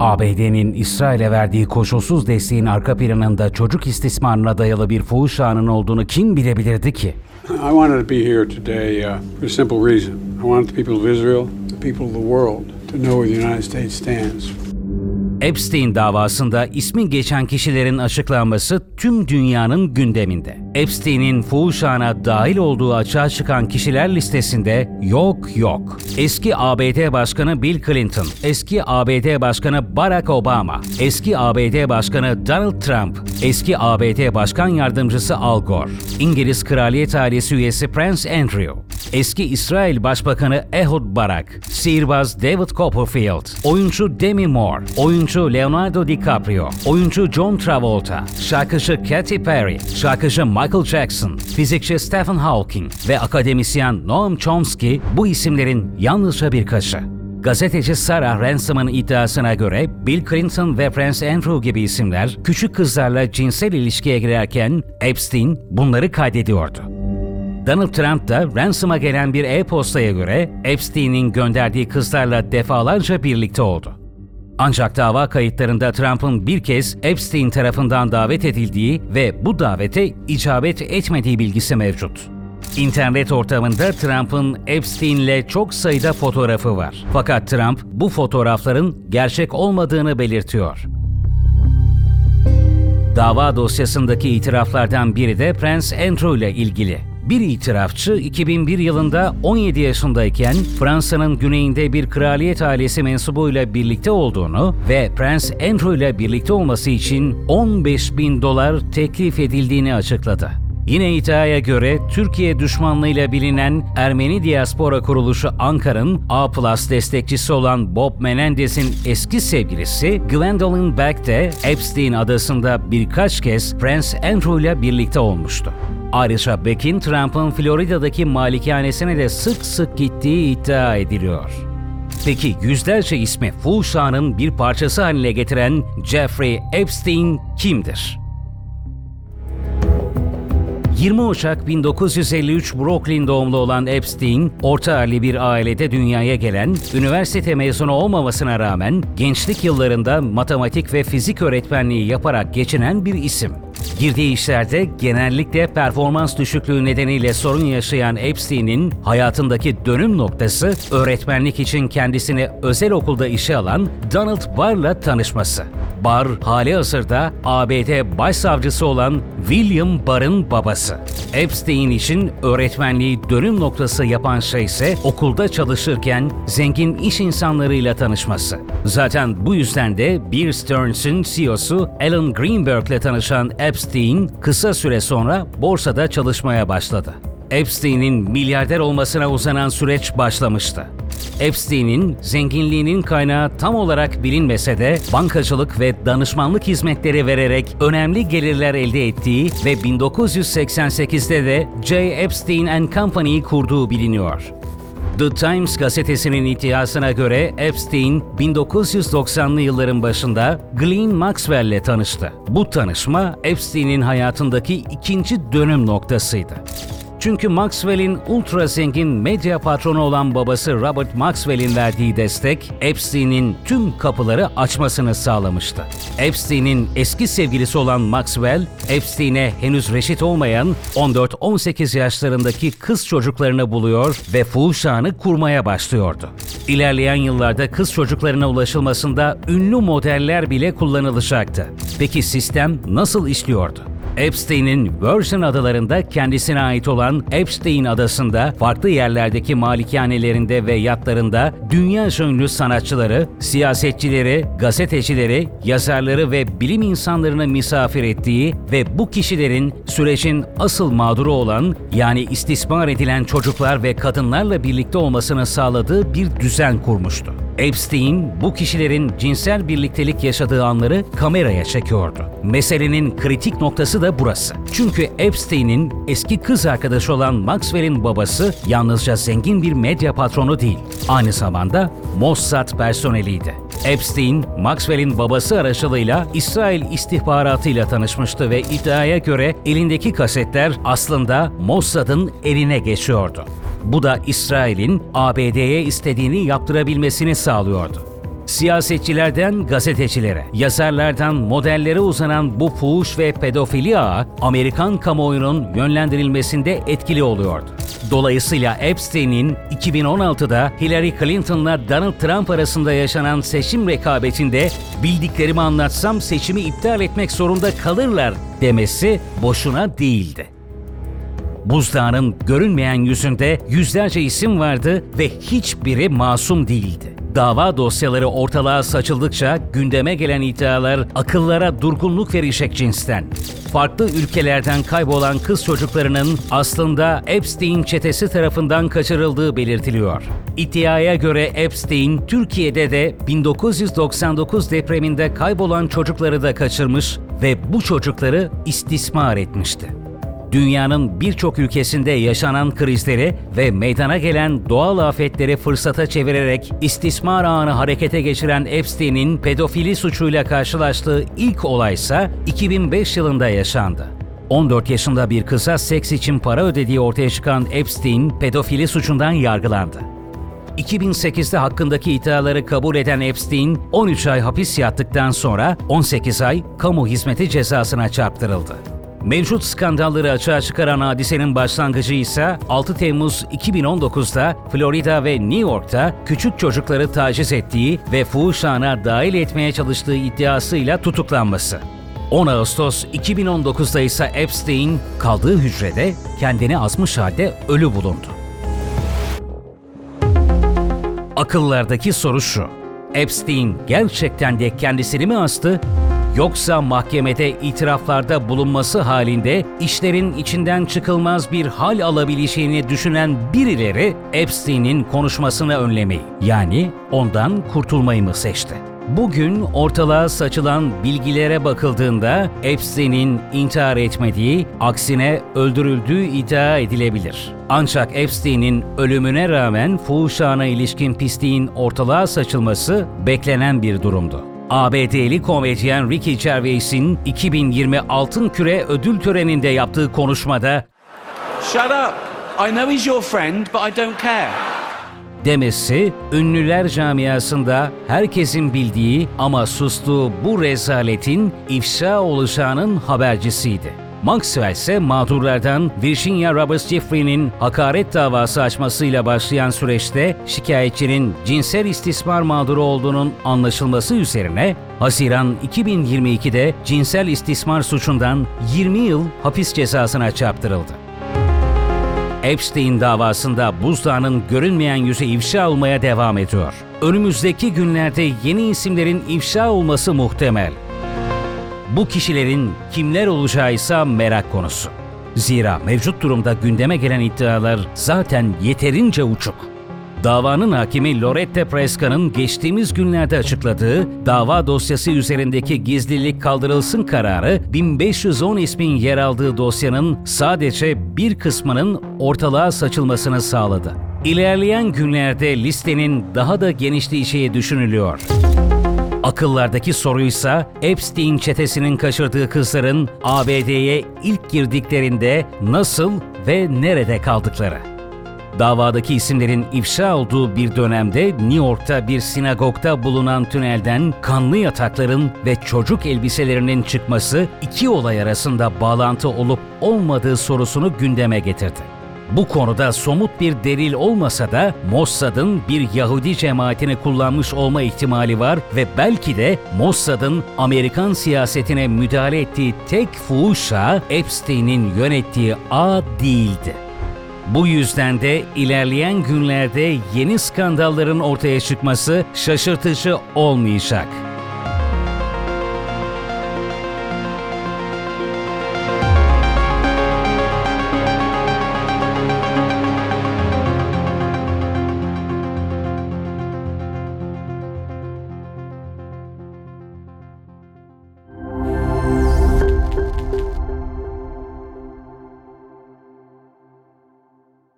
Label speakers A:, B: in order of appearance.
A: ABD'nin İsrail'e verdiği koşulsuz desteğin arka planında çocuk istismarına dayalı bir fuhuş ağının olduğunu kim bilebilirdi ki?
B: I wanted to be here today uh, for a simple reason. I wanted the people of Israel, the people of the world, to know where the United States stands.
A: Epstein davasında ismi geçen kişilerin açıklanması tüm dünyanın gündeminde. Epstein'in fuhuş ağına dahil olduğu açığa çıkan kişiler listesinde yok yok. Eski ABD Başkanı Bill Clinton, eski ABD Başkanı Barack Obama, eski ABD Başkanı Donald Trump, eski ABD Başkan Yardımcısı Al Gore, İngiliz Kraliyet Ailesi üyesi Prince Andrew, eski İsrail Başbakanı Ehud Barak, sihirbaz David Copperfield, oyuncu Demi Moore, oyuncu Leonardo DiCaprio, oyuncu John Travolta, şarkıcı Katy Perry, şarkıcı Michael Jackson, fizikçi Stephen Hawking ve akademisyen Noam Chomsky bu isimlerin yalnızca birkaçı. Gazeteci Sarah Ransom'ın iddiasına göre Bill Clinton ve Prince Andrew gibi isimler küçük kızlarla cinsel ilişkiye girerken Epstein bunları kaydediyordu. Donald Trump da Ransom'a gelen bir e-postaya göre Epstein'in gönderdiği kızlarla defalarca birlikte oldu. Ancak dava kayıtlarında Trump'ın bir kez Epstein tarafından davet edildiği ve bu davete icabet etmediği bilgisi mevcut. İnternet ortamında Trump'ın Epstein'le çok sayıda fotoğrafı var. Fakat Trump bu fotoğrafların gerçek olmadığını belirtiyor. Dava dosyasındaki itiraflardan biri de Prince Andrew ile ilgili. Bir itirafçı 2001 yılında 17 yaşındayken Fransa'nın güneyinde bir kraliyet ailesi mensubuyla birlikte olduğunu ve Prince Andrew ile birlikte olması için 15 bin dolar teklif edildiğini açıkladı. Yine iddiaya göre Türkiye düşmanlığıyla bilinen Ermeni diaspora kuruluşu Ankara'nın A Plus destekçisi olan Bob Menendez'in eski sevgilisi Gwendolyn Beck de Epstein adasında birkaç kez Prince Andrew ile birlikte olmuştu. Ayrıca Beck'in Trump'ın Florida'daki malikanesine de sık sık gittiği iddia ediliyor. Peki yüzlerce ismi fuhuşanın bir parçası haline getiren Jeffrey Epstein kimdir? 20 Ocak 1953 Brooklyn doğumlu olan Epstein, orta halli bir ailede dünyaya gelen, üniversite mezunu olmamasına rağmen gençlik yıllarında matematik ve fizik öğretmenliği yaparak geçinen bir isim. Girdiği işlerde genellikle performans düşüklüğü nedeniyle sorun yaşayan Epstein'in hayatındaki dönüm noktası öğretmenlik için kendisini özel okulda işe alan Donald Barr'la tanışması. Barr, hali hazırda ABD başsavcısı olan William Barr'ın babası. Epstein için öğretmenliği dönüm noktası yapan şey ise okulda çalışırken zengin iş insanlarıyla tanışması. Zaten bu yüzden de Bear Stearns'ın CEO'su Alan Greenberg'le tanışan Epstein kısa süre sonra borsada çalışmaya başladı. Epstein'in milyarder olmasına uzanan süreç başlamıştı. Epstein'in zenginliğinin kaynağı tam olarak bilinmese de bankacılık ve danışmanlık hizmetleri vererek önemli gelirler elde ettiği ve 1988'de de J. Epstein Company'yi kurduğu biliniyor. The Times gazetesinin iddiasına göre Epstein 1990'lı yılların başında Ghislaine Maxwell ile tanıştı. Bu tanışma Epstein'in hayatındaki ikinci dönüm noktasıydı. Çünkü Maxwell'in ultra zengin medya patronu olan babası Robert Maxwell'in verdiği destek Epstein'in tüm kapıları açmasını sağlamıştı. Epstein'in eski sevgilisi olan Maxwell, Epstein'e henüz reşit olmayan 14-18 yaşlarındaki kız çocuklarını buluyor ve fuhuş ağını kurmaya başlıyordu. İlerleyen yıllarda kız çocuklarına ulaşılmasında ünlü modeller bile kullanılacaktı. Peki sistem nasıl işliyordu? Epstein'in Virgin adalarında kendisine ait olan Epstein adasında farklı yerlerdeki malikanelerinde ve yatlarında dünya ünlü sanatçıları, siyasetçileri, gazetecileri, yazarları ve bilim insanlarını misafir ettiği ve bu kişilerin sürecin asıl mağduru olan yani istismar edilen çocuklar ve kadınlarla birlikte olmasını sağladığı bir düzen kurmuştu. Epstein bu kişilerin cinsel birliktelik yaşadığı anları kameraya çekiyordu. Meselenin kritik noktası da burası. Çünkü Epstein'in eski kız arkadaşı olan Maxwell'in babası yalnızca zengin bir medya patronu değil, aynı zamanda Mossad personeliydi. Epstein, Maxwell'in babası aracılığıyla İsrail istihbaratıyla tanışmıştı ve iddiaya göre elindeki kasetler aslında Mossad'ın eline geçiyordu. Bu da İsrail'in ABD'ye istediğini yaptırabilmesini sağlıyordu. Siyasetçilerden gazetecilere, yazarlardan modellere uzanan bu fuhuş ve pedofili ağı Amerikan kamuoyunun yönlendirilmesinde etkili oluyordu. Dolayısıyla Epstein'in 2016'da Hillary Clinton'la Donald Trump arasında yaşanan seçim rekabetinde bildiklerimi anlatsam seçimi iptal etmek zorunda kalırlar demesi boşuna değildi. Buzdağının görünmeyen yüzünde yüzlerce isim vardı ve hiçbiri masum değildi. Dava dosyaları ortalığa saçıldıkça gündeme gelen iddialar akıllara durgunluk verecek cinsten. Farklı ülkelerden kaybolan kız çocuklarının aslında Epstein çetesi tarafından kaçırıldığı belirtiliyor. İddiaya göre Epstein, Türkiye'de de 1999 depreminde kaybolan çocukları da kaçırmış ve bu çocukları istismar etmişti dünyanın birçok ülkesinde yaşanan krizleri ve meydana gelen doğal afetleri fırsata çevirerek istismar ağını harekete geçiren Epstein'in pedofili suçuyla karşılaştığı ilk olaysa 2005 yılında yaşandı. 14 yaşında bir kıza seks için para ödediği ortaya çıkan Epstein pedofili suçundan yargılandı. 2008'de hakkındaki iddiaları kabul eden Epstein, 13 ay hapis yattıktan sonra 18 ay kamu hizmeti cezasına çarptırıldı. Mevcut skandalları açığa çıkaran hadisenin başlangıcı ise 6 Temmuz 2019'da Florida ve New York'ta küçük çocukları taciz ettiği ve fuhuşana dahil etmeye çalıştığı iddiasıyla tutuklanması. 10 Ağustos 2019'da ise Epstein kaldığı hücrede kendini asmış halde ölü bulundu. Akıllardaki soru şu. Epstein gerçekten de kendisini mi astı yoksa mahkemede itiraflarda bulunması halinde işlerin içinden çıkılmaz bir hal alabileceğini düşünen birileri Epstein'in konuşmasını önlemeyi yani ondan kurtulmayı mı seçti? Bugün ortalığa saçılan bilgilere bakıldığında Epstein'in intihar etmediği, aksine öldürüldüğü iddia edilebilir. Ancak Epstein'in ölümüne rağmen fuhuşana ilişkin pisliğin ortalığa saçılması beklenen bir durumdu. ABD'li komedyen Ricky Gervais'in 2020 Altın Küre ödül töreninde yaptığı konuşmada
C: Shut up. I know he's your friend, but I don't care.
A: demesi ünlüler camiasında herkesin bildiği ama sustuğu bu rezaletin ifşa olacağının habercisiydi. Maxwell ise mağdurlardan Virginia Roberts Jeffrey'nin hakaret davası açmasıyla başlayan süreçte şikayetçinin cinsel istismar mağduru olduğunun anlaşılması üzerine Haziran 2022'de cinsel istismar suçundan 20 yıl hapis cezasına çarptırıldı. Epstein davasında buzdağının görünmeyen yüzü ifşa olmaya devam ediyor. Önümüzdeki günlerde yeni isimlerin ifşa olması muhtemel. Bu kişilerin kimler olacağı ise merak konusu. Zira mevcut durumda gündeme gelen iddialar zaten yeterince uçuk. Davanın hakimi Loretta Presca'nın geçtiğimiz günlerde açıkladığı dava dosyası üzerindeki gizlilik kaldırılsın kararı 1510 ismin yer aldığı dosyanın sadece bir kısmının ortalığa saçılmasını sağladı. İlerleyen günlerde listenin daha da genişleyeceği düşünülüyor. Akıllardaki soruysa Epstein çetesinin kaçırdığı kızların ABD'ye ilk girdiklerinde nasıl ve nerede kaldıkları. Davadaki isimlerin ifşa olduğu bir dönemde New York'ta bir sinagogda bulunan tünelden kanlı yatakların ve çocuk elbiselerinin çıkması iki olay arasında bağlantı olup olmadığı sorusunu gündeme getirdi. Bu konuda somut bir delil olmasa da Mossad'ın bir Yahudi cemaatini kullanmış olma ihtimali var ve belki de Mossad'ın Amerikan siyasetine müdahale ettiği tek fuhuşa Epstein'in yönettiği ağ değildi. Bu yüzden de ilerleyen günlerde yeni skandalların ortaya çıkması şaşırtıcı olmayacak.